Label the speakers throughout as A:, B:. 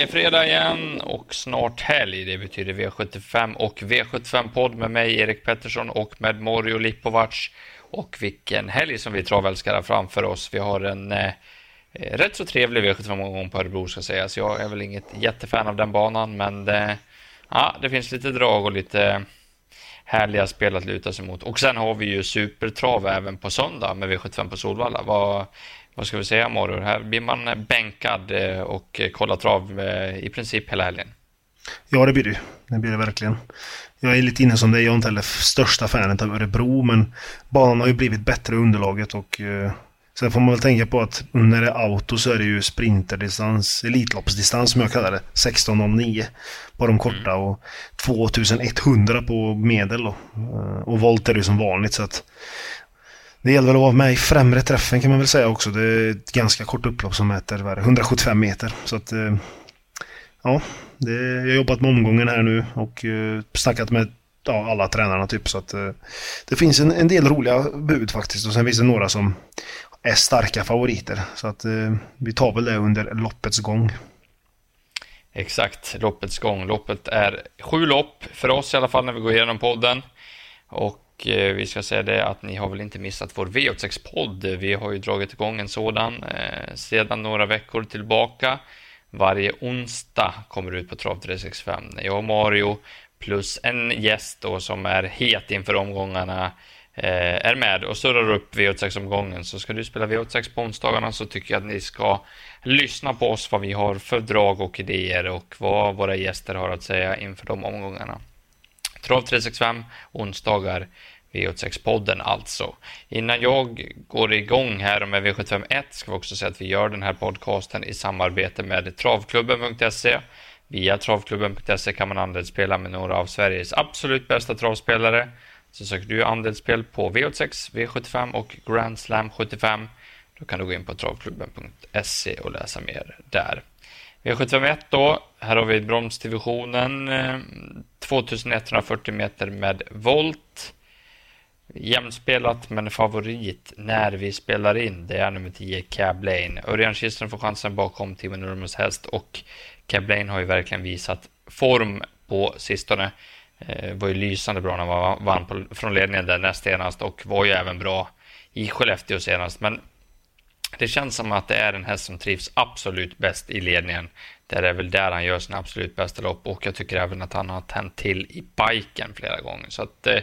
A: Det är fredag igen och snart helg. Det betyder V75 och V75-podd med mig, Erik Pettersson, och med Morio Lipovac. Och vilken helg som vi travälskare framför oss. Vi har en eh, eh rätt så trevlig V75-omgång på Örebro, ska sägas. Jag är väl inget jättefan av den banan, men det, ja, det finns lite drag och lite härliga spel att luta sig mot. Och sen har vi ju supertrav även på söndag med V75 på Solvalla. Vad, vad ska vi säga Moror? Här blir man bänkad eh, och kollar trav eh, i princip hela helgen.
B: Ja, det blir det Det blir det verkligen. Jag är lite inne som dig, jag är inte heller största fanet av Örebro, men banan har ju blivit bättre underlaget och eh, sen får man väl tänka på att när det är auto så är det ju sprinterdistans, Elitloppsdistans som jag kallar det, 16.09 på de korta mm. och 2100 på medel då. Och volt är det ju som vanligt så att det gäller väl att vara med i främre träffen kan man väl säga också. Det är ett ganska kort upplopp som mäter 175 meter. Så att, eh, ja, det, jag har jobbat med omgången här nu och uh, snackat med ja, alla tränarna typ. Så att det finns en, en, del roliga bud faktiskt och sen finns det några som är starka favoriter. Så att eh, vi tar väl det under loppets gång.
A: Exakt, loppets gång. Loppet är sju lopp för oss i alla fall när vi går igenom podden. Och Eh, vi ska säga det att ni har väl inte missat vår V86-podd. Vi har ju dragit igång en sådan eh, sedan några veckor tillbaka. Varje onsdag kommer ut på Trav 365. Jag och Mario plus en gäst då som är het inför omgångarna Eh, är med och surrar upp V86-omgången. Så ska du spela V86 på onsdagarna så tycker jag att ni ska lyssna på oss vad vi har för drag och idéer och vad våra gäster har att säga inför de omgångarna. Trav 365 onsdagar V86-podden alltså. Innan jag går igång här med V751 ska vi också säga att vi gör den här podcasten i samarbete med travklubben.se. Via travklubben.se kan man andelsspela med några av Sveriges absolut bästa travspelare. Så söker du andelsspel på V86, V75 och Grand Slam 75 då kan du gå in på travklubben.se och läsa mer där. V751 då, här har vi bromsdivisionen, eh, 2140 meter med volt. Jämspelat men favorit när vi spelar in, det är nummer 10, Cab Lane. Örjan Kihlström får chansen bakom Timo Nurmos häst och Cab Lane har ju verkligen visat form på sistone. Eh, var ju lysande bra när han vann på, från ledningen där näst senast och var ju även bra i Skellefteå senast. Men det känns som att det är en häst som trivs absolut bäst i ledningen. Det är väl där han gör sina absolut bästa lopp och jag tycker även att han har tänt till i biken flera gånger. Så att eh,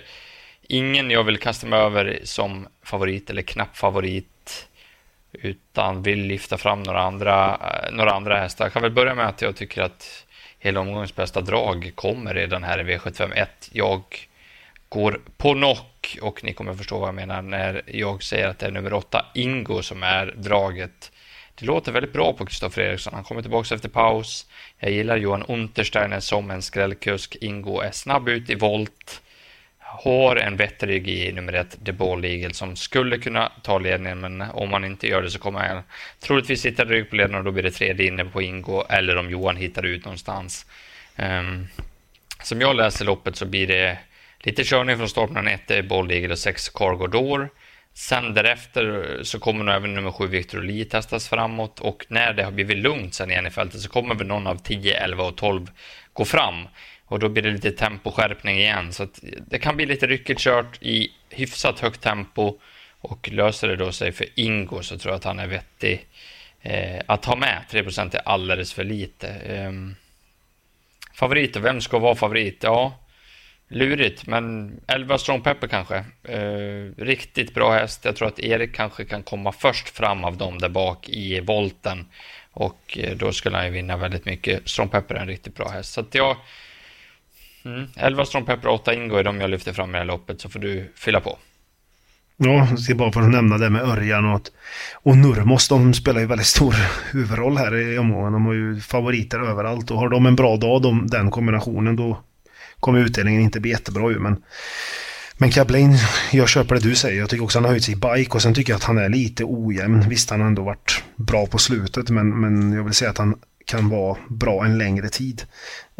A: ingen jag vill kasta mig över som favorit eller knapp favorit utan vill lyfta fram några andra, eh, några andra hästar. Jag kan väl börja med att jag tycker att hela omgångens bästa drag kommer redan här i V751. Jag går på knock och ni kommer förstå vad jag menar när jag säger att det är nummer åtta Ingo som är draget. Det låter väldigt bra på Kristoffer Eriksson. Han kommer tillbaka efter paus. Jag gillar Johan Untersteiner som en skrällkusk. Ingo är snabb ut i volt har en bättre rygg i nummer ett, The Ball Eagle, som skulle kunna ta ledningen, men om han inte gör det så kommer han troligtvis sitta rygg på ledningen och då blir det tredje inne på Ingo eller om Johan hittar ut någonstans. Um, som jag läser loppet så blir det lite körning från start mellan 1 Ball Eagle och 6 Cargo Door. Sen därefter så kommer nog även nummer 7 Victor Lee testas framåt och när det har blivit lugnt sen igen i fältet så kommer väl någon av 10, 11 och 12 gå fram. Och då blir det lite temposkärpning igen. Så det kan bli lite ryckigt kört i hyfsat högt tempo. Och löser det då sig för Ingo så tror jag att han är vettig. Eh, att ha med 3 är alldeles för lite. Eh, favoriter, vem ska vara favorit? Ja, lurigt, men 11 Strong Pepper kanske. Eh, riktigt bra häst. Jag tror att Erik kanske kan komma först fram av dem där bak i volten. Och eh, då skulle han ju vinna väldigt mycket. Strong Pepper är en riktigt bra häst. Så att jag Mm. 11 och Pepper 8 ingår i de jag lyfter fram i det här loppet så får du fylla på.
B: Ja, jag ska bara för att nämna det med Örjan och, och Nurmos. De spelar ju väldigt stor huvudroll här i omgången. De har ju favoriter överallt och har de en bra dag, de, den kombinationen, då kommer utdelningen inte bli jättebra ju. Men, men Cablain, jag köper det du säger. Jag tycker också han har höjt sig i bike och sen tycker jag att han är lite ojämn. Visst, han har ändå varit bra på slutet, men, men jag vill säga att han kan vara bra en längre tid.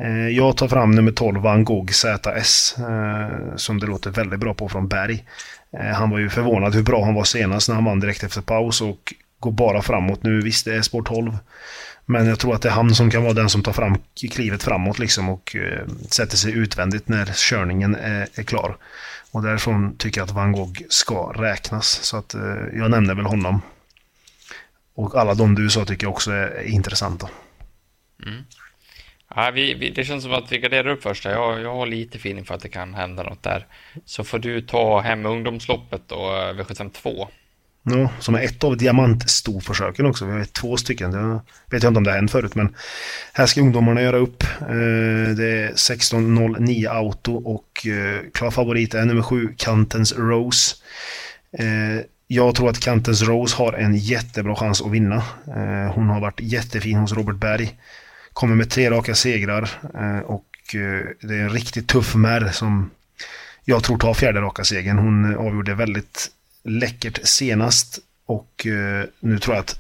B: Eh, jag tar fram nummer 12, Van Gogh ZS, eh, som det låter väldigt bra på från Berg. Eh, han var ju förvånad hur bra han var senast när han vann direkt efter paus och går bara framåt nu. Visst, det är spår 12. Men jag tror att det är han som kan vara den som tar fram klivet framåt liksom och sätter sig utvändigt när körningen är, är, klar. Och därifrån tycker jag att Van Gogh ska räknas. Så att jag nämner väl honom. Och alla de du sa tycker jag också är intressanta.
A: Mm. Ja, vi, vi, det känns som att vi garderar upp först. Jag, jag har lite feeling för att det kan hända något där. Så får du ta hem ungdomsloppet och eh, V752.
B: Ja, som är ett av diamantstorförsöken också. Vi har två stycken. Det vet jag inte om det har hänt förut, men här ska ungdomarna göra upp. Eh, det är 16.09 auto och eh, klar favorit är nummer 7, Kantens Rose. Jag tror att Kantens Rose har en jättebra chans att vinna. Hon har varit jättefin hos Robert Berg. Kommer med tre raka segrar eh, och eh, det är en riktigt tuff mär som jag tror tar fjärde raka segern. Hon eh, avgjorde väldigt läckert senast och eh, nu tror jag att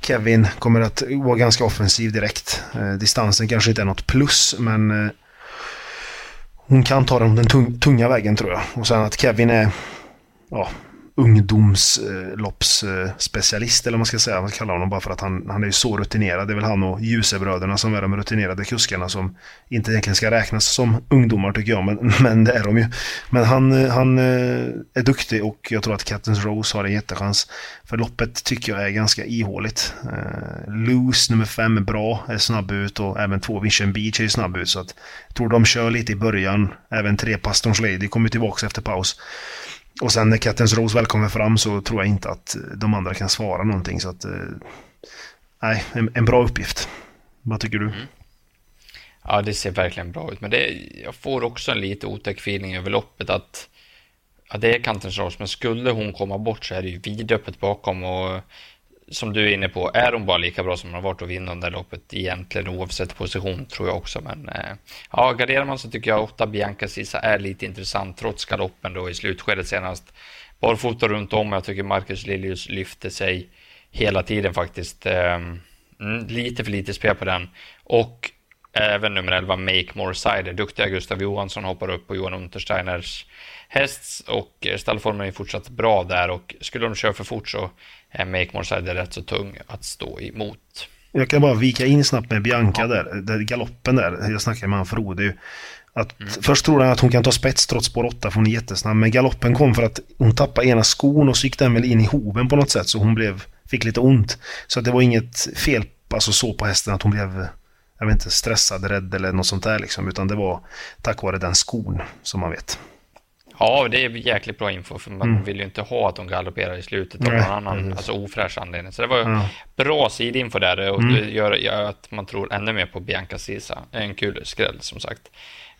B: Kevin kommer att vara ganska offensiv direkt. Eh, distansen kanske inte är något plus men eh, hon kan ta den tunga vägen tror jag. Och sen att Kevin är ja, ungdomsloppsspecialist eller vad man ska säga. Man ska kalla honom bara för att han, han är ju så rutinerad. Det är väl han och Ljusebröderna som är de rutinerade kuskarna som inte egentligen ska räknas som ungdomar tycker jag. Men, men det är de ju. Men han, han eh, är duktig och jag tror att Captain's Rose har en jättechans. För loppet tycker jag är ganska ihåligt. Uh, Loose nummer fem är bra, är snabb ut och även två Vision Beach är ju snabb ut. Så att jag tror de kör lite i början. Även tre Pastors Lady kommer tillbaka efter paus. Och sen när Kattens Rose väl kommer fram så tror jag inte att eh, de andra kan svara någonting. Så att, eh, nej, en, en bra uppgift. Vad tycker du? Mm.
A: Ja, det ser verkligen bra ut. Men det, jag får också en lite otäck feeling över loppet att ja, det är Kattens Rose, men skulle hon komma bort så är det ju vidöppet bakom och som du är inne på, är hon bara lika bra som hon har varit att vinna det där loppet egentligen oavsett position tror jag också. Men eh, ja, garderar man så tycker jag åtta Bianca Sisa är lite intressant trots galoppen då i slutskedet senast. Barfota runt om. Jag tycker Marcus Lilius lyfte sig hela tiden faktiskt. Eh, lite för lite spel på den. Och även nummer 11 Make More Cider. Duktiga Gustav Johansson hoppar upp på Johan Untersteiners häst och stallformen är fortsatt bra där och skulle de köra för fort så är Make More Cider rätt så tung att stå emot.
B: Jag kan bara vika in snabbt med Bianca ja. där, där, galoppen där. Jag snackade med han Frode. Att mm. Först trodde han att hon kan ta spets trots spår 8 för hon är jättesnabb. Men galoppen kom för att hon tappade ena skon och så gick den väl in i hoven på något sätt så hon blev, fick lite ont. Så det var inget fel alltså så på hästen att hon blev jag vet inte, stressad, rädd eller något sånt där liksom. Utan det var tack vare den skon som man vet.
A: Ja, det är jäkligt bra info för man mm. vill ju inte ha att de galopperar i slutet av någon annan mm. alltså ofräsch anledning. Så det var ja. bra sidinfo där och mm. det gör, gör, att man tror ännu mer på Bianca Sisa. En kul skräll som sagt.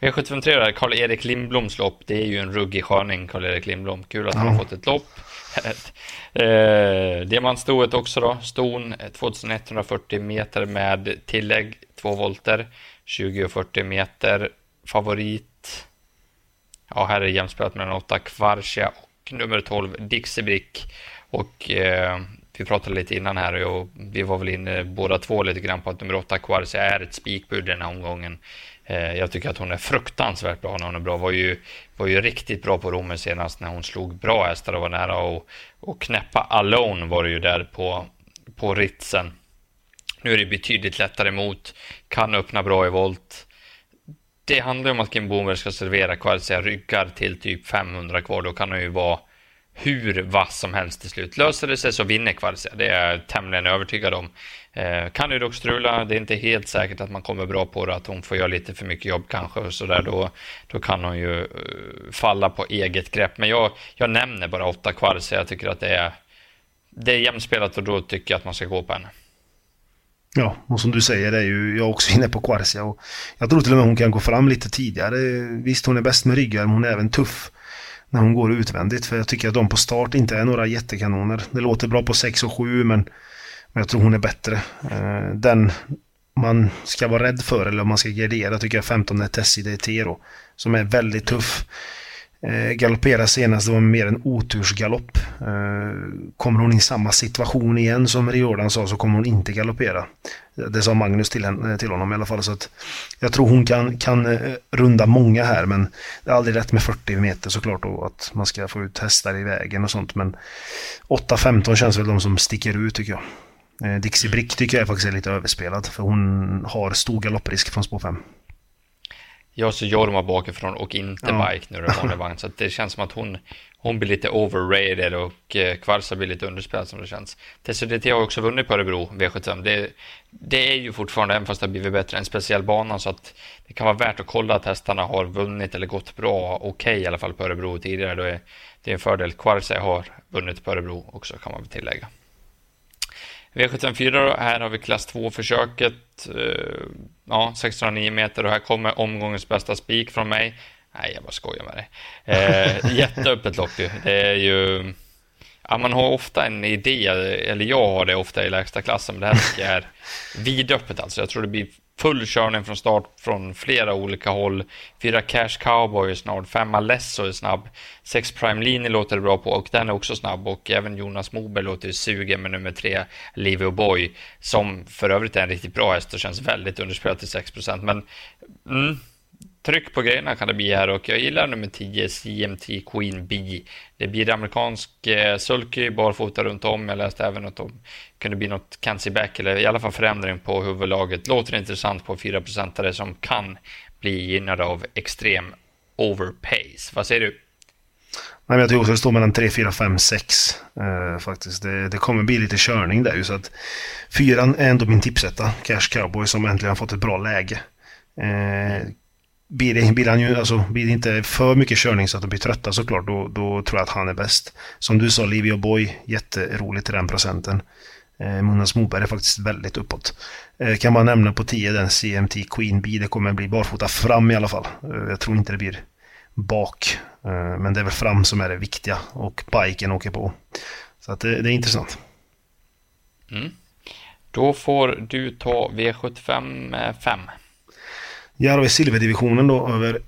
A: V753 där, Karl-Erik Lindbloms lopp. Det är ju en ruggig sköning, Karl-Erik Lindblom. Kul att han har fått ett lopp. eh, Diamantstoet också då. Ston 2140 meter med tillägg, 2 volter. 20 och 40 meter. Favorit ja, här är jämspelat mellan 8 Kvarsia och nummer 12 Dixiebrick. Och eh, vi pratade lite innan här och vi var väl inne båda två lite grann på att nummer 8 Kvarsia är ett spikbud den här omgången. Eh, jag tycker att hon är fruktansvärt bra när hon är bra. Var ju, var ju riktigt bra på Romer senast när hon slog bra hästar och var nära och, och knäppa Alone var det ju där på, på ritsen. Nu är det betydligt lättare mot, kan öppna bra i volt det handlar om att Kim Boomer ska servera Kvartsia ryggar till typ 500 kvar. Då kan han ju vara hur vass som helst till slut. Löser det sig så vinner Kvartsia. Det är jag tämligen övertygad om. Eh, kan ju dock strula. Det är inte helt säkert att man kommer bra på det. Att hon får göra lite för mycket jobb kanske. Och så där. Då, då kan hon ju eh, falla på eget grepp. Men jag, jag nämner bara åtta Kvartsia. Jag tycker att det är, det är jämspelat och då tycker jag att man ska gå på henne.
B: Ja, och som du säger, är ju jag också inne på Quarcia. Och jag tror till och med hon kan gå fram lite tidigare. Visst, hon är bäst med ryggar, men hon är även tuff när hon går utvändigt. För jag tycker att de på start inte är några jättekanoner. Det låter bra på 6 och 7, men, men jag tror hon är bättre. Eh, den man ska vara rädd för, eller om man ska gardera, tycker jag 15 är Tessie DT då. Som är väldigt tuff. Eh, galoppera senast, det var mer en otursgalopp. Eh, kommer hon i samma situation igen som Riordan sa så kommer hon inte galoppera. Det sa Magnus till, henne, eh, till honom i alla fall. Så att jag tror hon kan, kan eh, runda många här men det är aldrig rätt med 40 meter såklart och att man ska få ut hästar i vägen och sånt. Men 8-15 känns väl de som sticker ut tycker jag. Eh, Dixie Brick tycker jag faktiskt är lite överspelad, för hon har stor galopprisk från spår 5.
A: Jag så Jorma bakifrån och inte ja. bike nu är vanlig vagn. Så det känns som att hon, hon blir lite overrated och eh, Kvarsa blir lite underspelad som det känns. TCDT har också vunnit på Örebro V75. Det, det är ju fortfarande, även fast det har blivit bättre, en speciell bana så att det kan vara värt att kolla att hästarna har vunnit eller gått bra, okej okay, i alla fall på Örebro tidigare. Då är, det är en fördel. Kvarsa har vunnit på Örebro också kan man väl tillägga. V754 då, här har vi klass 2-försöket. Eh, ja, 609 meter och här kommer omgångens bästa spik från mig. Nej, jag bara skojar med dig. Eh, jätteöppet lopp ju. Det är ju... Ja, man har ofta en idé, eller jag har det ofta i lägsta klassen, men det här är vidöppet alltså. Jag tror det blir full körning från start från flera olika håll. Fyra Cash Cowboy är snart, Femma Lesso är snabb, sex Prime Line låter det bra på och den är också snabb. Och även Jonas Moberg låter sugen med nummer tre Livio Boy som för övrigt är en riktigt bra häst och känns väldigt underspelad till 6% men mm, tryck på grejerna kan det bli här och jag gillar nummer 10 CMT Queen B. Det blir amerikansk eh, sulky barfota runt om. Jag läste även att de kunde bli något Kenzie Back eller i alla fall förändring på huvudlaget. Låter intressant på 4 procentare som kan bli gynnade av extrem overpace. Vad säger du?
B: Nej, men jag tror också det står mellan 3, 4, 5, 6 eh, faktiskt. Det, det, kommer bli lite körning där ju så att fyran är ändå min tipsetta. Cash Cowboy som äntligen har fått ett bra läge. Eh, blir det, blir, han ju, alltså, blir det inte för mycket körning så att de blir trötta såklart, då, då tror jag att han är bäst. Som du sa, Livio Boy, jätteroligt till den procenten. Eh, Munas Moberg är faktiskt väldigt uppåt. Eh, kan man nämna på 10 den CMT Queen Bee, det kommer bli barfota fram i alla fall. Eh, jag tror inte det blir bak, eh, men det är väl fram som är det viktiga och biken åker på. Så att det, det är intressant.
A: Mm. Då får du ta V75 5.
B: Här har vi silverdivisionen då över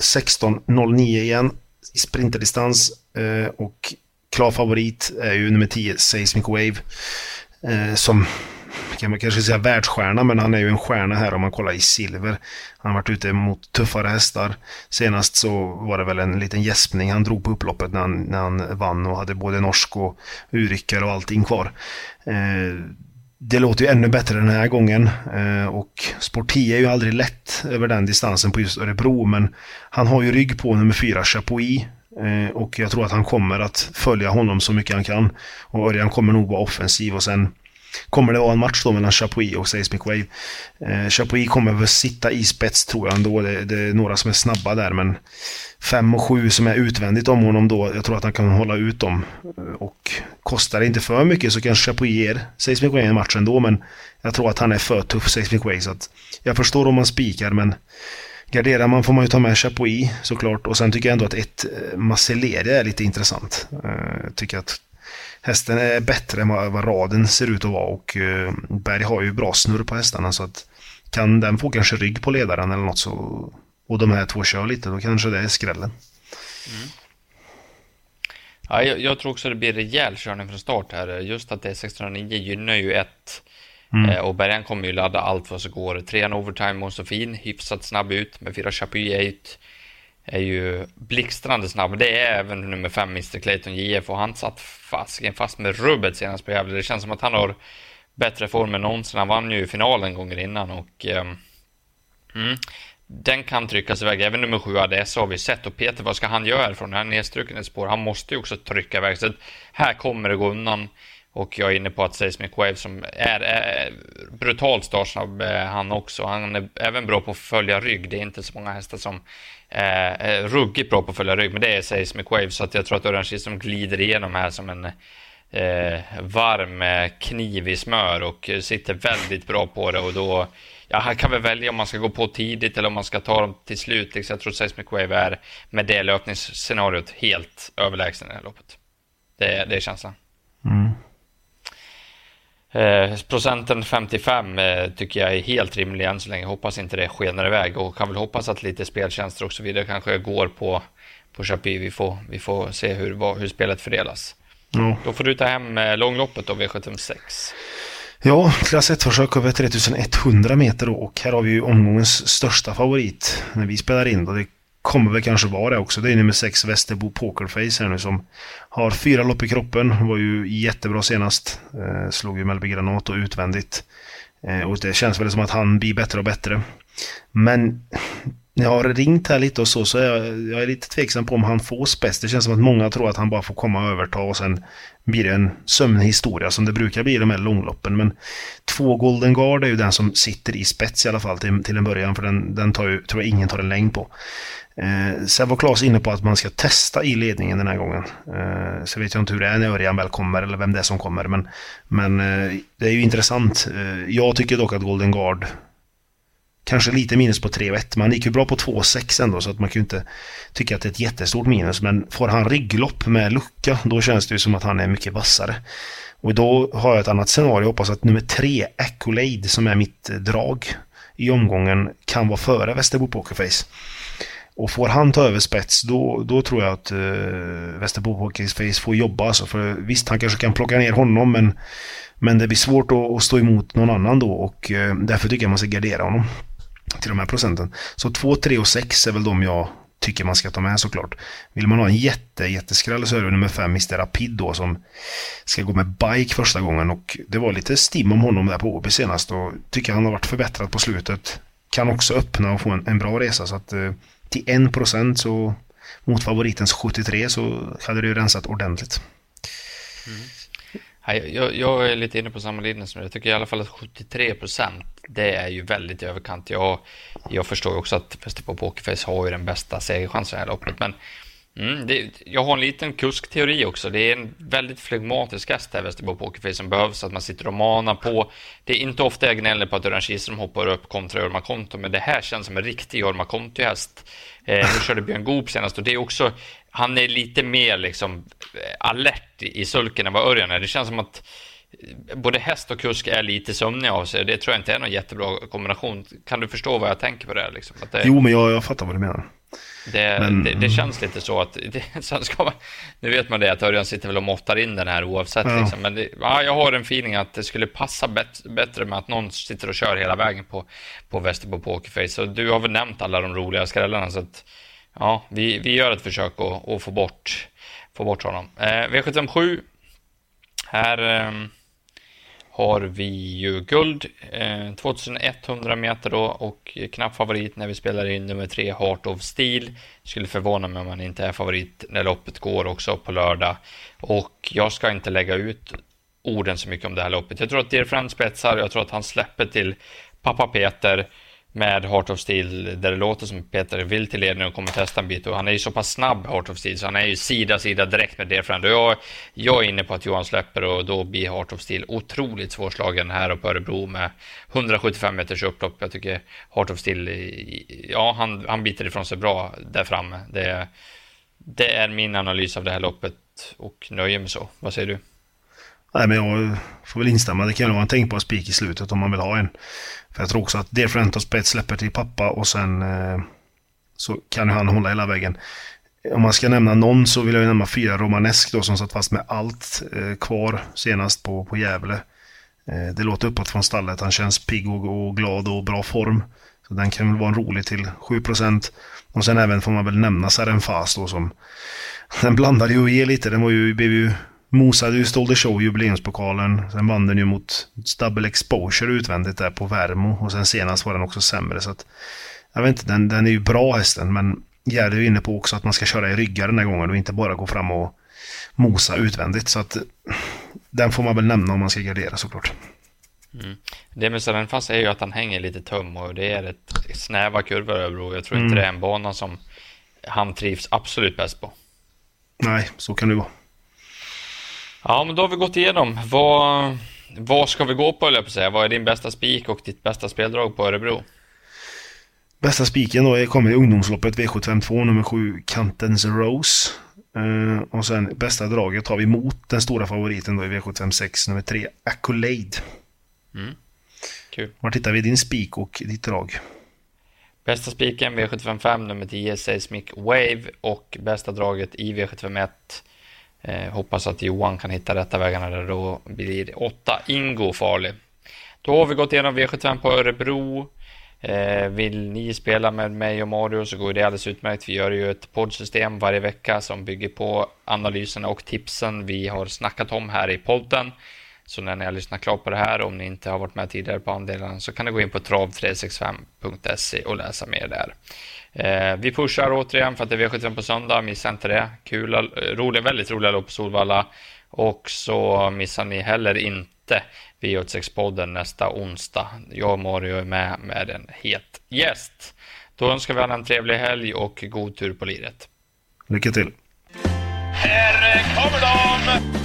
B: 16.09 igen i sprinterdistans. Eh, och klar favorit är ju nummer 10, Seismic Wave. Eh, som kan man kanske säga världsstjärna, men han är ju en stjärna här om man kollar i silver. Han har varit ute mot tuffare hästar. Senast så var det väl en liten gäspning han drog på upploppet när han, när han vann och hade både norsk och urryckare och allting kvar. Eh, det låter ju ännu bättre den här gången eh, och Sport 10 är ju aldrig lätt över den distansen på just Örebro men han har ju rygg på nummer 4 Chapuis eh, och jag tror att han kommer att följa honom så mycket han kan. Och Örjan kommer nog vara offensiv och sen kommer det vara en match då mellan Chapuis och Seismic Wave. Eh, Chapuis kommer väl sitta i spets tror jag ändå. Det, det är några som är snabba där men 5 och 7 som är utvändigt om honom då. Jag tror att han kan hålla ut dem. Eh, och kostar det inte för mycket så kanske Chapuis ger Seismic Wave en match ändå men jag tror att han är för tuff Seismic Wave så att jag förstår om man spikar men Garderar man får man ju ta med Chapuis såklart och sen tycker jag ändå att ett eh, är lite intressant. Jag tycker att hästen är bättre än vad, vad raden ser ut att vara och uh, Berg har ju bra snurr på hästarna så att kan den få kanske rygg på ledaren eller något så och de här två kör lite, då kanske det är skrällen. Mm.
A: Ja, jag, jag, tror också det blir rejäl körning från start här. Just att det är 609 gynnar ju ett. Mm. Eh, och Bergen kommer ju ladda allt vad som går. Trean overtime måste fin, hyfsat snabb ut med fyra Chapuis 8 är ju blixtrande snabb. Det är även nummer fem, Mr Clayton JF, och han satt fast, fast med rubbet senast på Gävle. Det känns som att han har bättre form än någonsin. Han vann ju finalen gånger innan och eh, mm, den kan tryckas iväg. Även nummer sju ADS har vi sett och Peter, vad ska han göra från Han är nedstruken ett spår? Han måste ju också trycka iväg. Så här kommer det gå undan. Och jag är inne på att Seismic Wave som är, är brutalt startsnabb eh, han också. Han är även bra på att följa rygg. Det är inte så många hästar som eh, är ruggigt bra på att följa rygg, men det är Seismic Wave så att jag tror att Orange som glider igenom här som en eh, varm eh, kniv i smör och sitter väldigt bra på det och då Ja, han kan väl välja om man ska gå på tidigt eller om man ska ta dem till slut. Så Jag tror Seismic Wave är med det löpningsscenariot helt överlägsen i det här loppet. Det, det är känslan. Mm. Eh, procenten 55 eh, tycker jag är helt rimlig än så länge. Hoppas inte det skenar iväg och kan väl hoppas att lite speltjänster och så vidare kanske går på, på Chapuis. Vi får, vi får se hur, hur spelet fördelas. Mm. Då får du ta hem eh, långloppet då, V76.
B: Ja, klass 1-försök över 3100 meter då, och här har vi ju omgångens största favorit när vi spelar in. Då. Det kommer väl kanske vara det också. Det är nummer 6 Västerbo Pokerface här nu som har fyra lopp i kroppen. Var ju jättebra senast. Eh, slog ju Mellby Granat och utvändigt. Eh, och det känns väl som att han blir bättre och bättre. Men när jag har ringt här lite och så, så är jag, jag är lite tveksam på om han får spets. Det känns som att många tror att han bara får komma och överta och sen blir det en sömnhistoria som det brukar bli i de här långloppen. Men två Golden Guard är ju den som sitter i spets i alla fall till, till en början, för den, den tar ju, tror jag ingen tar en längd på. Eh, sen var Claes inne på att man ska testa i ledningen den här gången. Eh, så vet jag inte hur det är när Örjan väl kommer eller vem det är som kommer. Men, men eh, det är ju intressant. Eh, jag tycker dock att Golden Guard kanske lite minus på 3 och 1. Man gick ju bra på 2 och 6 ändå så att man kan ju inte tycka att det är ett jättestort minus. Men får han rygglopp med lucka då känns det ju som att han är mycket vassare. Och då har jag ett annat scenario. Jag hoppas att nummer 3, Accolade, som är mitt drag i omgången, kan vara före Västerbo Pokerface. Och får han ta över spets, då, då tror jag att eh, Västerbo Pokerface får jobba. Alltså, för visst, han kanske kan plocka ner honom, men, men det blir svårt att, att stå emot någon annan då. Och eh, därför tycker jag man ska gardera honom till de här procenten. Så 2, 3 och 6 är väl de jag tycker man ska ta med såklart. Vill man ha en jätte, jätteskräll så är det nummer 5 Mr. Rapid då som ska gå med bike första gången och det var lite stim om honom där på Åby senast och tycker han har varit förbättrad på slutet. Kan också öppna och få en, en bra resa så att eh, till 1% så mot favoritens 73 så hade det ju rensat ordentligt.
A: Mm. Jag, jag, är lite inne på samma linje som du. Jag tycker i alla fall att 73 procent, det är ju väldigt i överkant. Jag, jag förstår också att Västerbo Pokerface har ju den bästa segerchansen i det här loppet, men mm, det, jag har en liten kuskteori också. Det är en väldigt flegmatisk häst här, Västerbo Pokerface, som behövs, att man sitter och manar på. Det är inte ofta jag gnäller på att Örjan Kihlström hoppar upp kontra Jorma Konto, men det här känns som en riktig Jorma Konto-häst. Eh, nu körde Björn Goop senast och det är också han är lite mer liksom eh, alert i sulken än vad Örjan är. Det känns som att både häst och kusk är lite sömniga av sig. Det tror jag inte är någon jättebra kombination. Kan du förstå vad jag tänker på det? Liksom?
B: Det jo, men jag, jag fattar vad du menar.
A: Det, men... det, det, känns lite så att, det, sen ska man, nu vet man det att Örjan sitter väl och måttar in den här oavsett. Ja. Liksom, men ja, jag har en feeling att det skulle passa bet, bättre med att någon sitter och kör hela vägen på, på Västerbo Pokerface. Så du har väl nämnt alla de roliga skrällarna så att ja, vi, vi gör ett försök att, att få, bort, få bort honom. Eh, V757. Här eh, har vi ju guld. Eh, 2100 meter då och knapp favorit när vi spelar in nummer tre Heart of Steel. Skulle förvåna mig om han inte är favorit när loppet går också på lördag. Och jag ska inte lägga ut orden så mycket om det här loppet. Jag tror att Dear spetsar, jag tror att han släpper till pappa Peter med Heart of Steel där det låter som Peter vill till ledning och kommer testa en bit och han är ju så pass snabb Heart of Steel så han är ju sida sida direkt med Dear och jag, jag är inne på att Johan släpper och då blir Heart of Steel otroligt svårslagen här uppe på Örebro med 175 meters upplopp. Jag tycker Heart of Steel, ja han, han biter ifrån sig bra där framme. Det, det är min analys av det här loppet och nöjer mig så. Vad säger du?
B: Nej, men jag får väl instämma. Det kan ju vara en tänkbar spik i slutet om man vill ha en. För jag tror också att Dear Friend Spets släpper till pappa och sen eh, så kan ju han hålla hela vägen. Om man ska nämna någon så vill jag nämna fyra Romanesk då som satt fast med allt eh, kvar senast på, på Gävle. Eh, det låter uppåt från stallet. Han känns pigg och, och, glad och bra form. Så den kan väl vara en rolig till 7%. Och sen även får man väl nämna Sarenfas då som den blandade ju och ge lite. Den var ju, blev ju mosade ju Stole the Show jubileumspokalen. Sen vann den ju mot Double Exposure utvändigt där på Värmo. Och sen senast var den också sämre. Så att, jag vet inte, den, den är ju bra hästen. Men Gerd är ju inne på också att man ska köra i ryggar den här gången och inte bara gå fram och mosa utvändigt. Så att den får man väl nämna om man ska gardera såklart.
A: Mm. Det med Sarenfast är ju att han hänger lite tum och det är ett snäva kurvor över och jag tror inte mm. det är en bana som han trivs absolut bäst på.
B: Nej, så kan det vara.
A: Ja, men då har vi gått igenom. Vad, vad ska vi gå på, eller på säga? Vad är din bästa spik och ditt bästa speldrag på Örebro?
B: Bästa spiken då kommer i ungdomsloppet V752 nummer 7 Kantens Rose. Uh, och sen bästa draget har vi mot den stora favoriten då i V756 nummer 3 Accolade. Mm. Kul. Var tittar vi din spik och ditt drag?
A: Bästa spiken V755 nummer 10 Seismic Wave och bästa draget i V751 Eh, hoppas att Johan kan hitta rätta vägarna där då blir 8 Ingo farlig. Då har vi gått igenom V75 på Örebro. Eh, vill ni spela med mig och Mario så går det alldeles utmärkt. Vi gör ju ett poddsystem varje vecka som bygger på analyserna och tipsen vi har snackat om här i podden. Så när ni har lyssnat klart på det här, om ni inte har varit med tidigare på andelarna, så kan ni gå in på trav365.se och läsa mer där. Eh, vi pushar återigen för att det är V75 på söndag, missa inte det. Kul, rolig, väldigt roliga lopp på Solvalla. Och så missar ni heller inte V86-podden nästa onsdag. Jag och Mario är med med en het gäst. Då önskar vi alla en trevlig helg och god tur på liret.
B: Lycka till!
C: Här kommer de!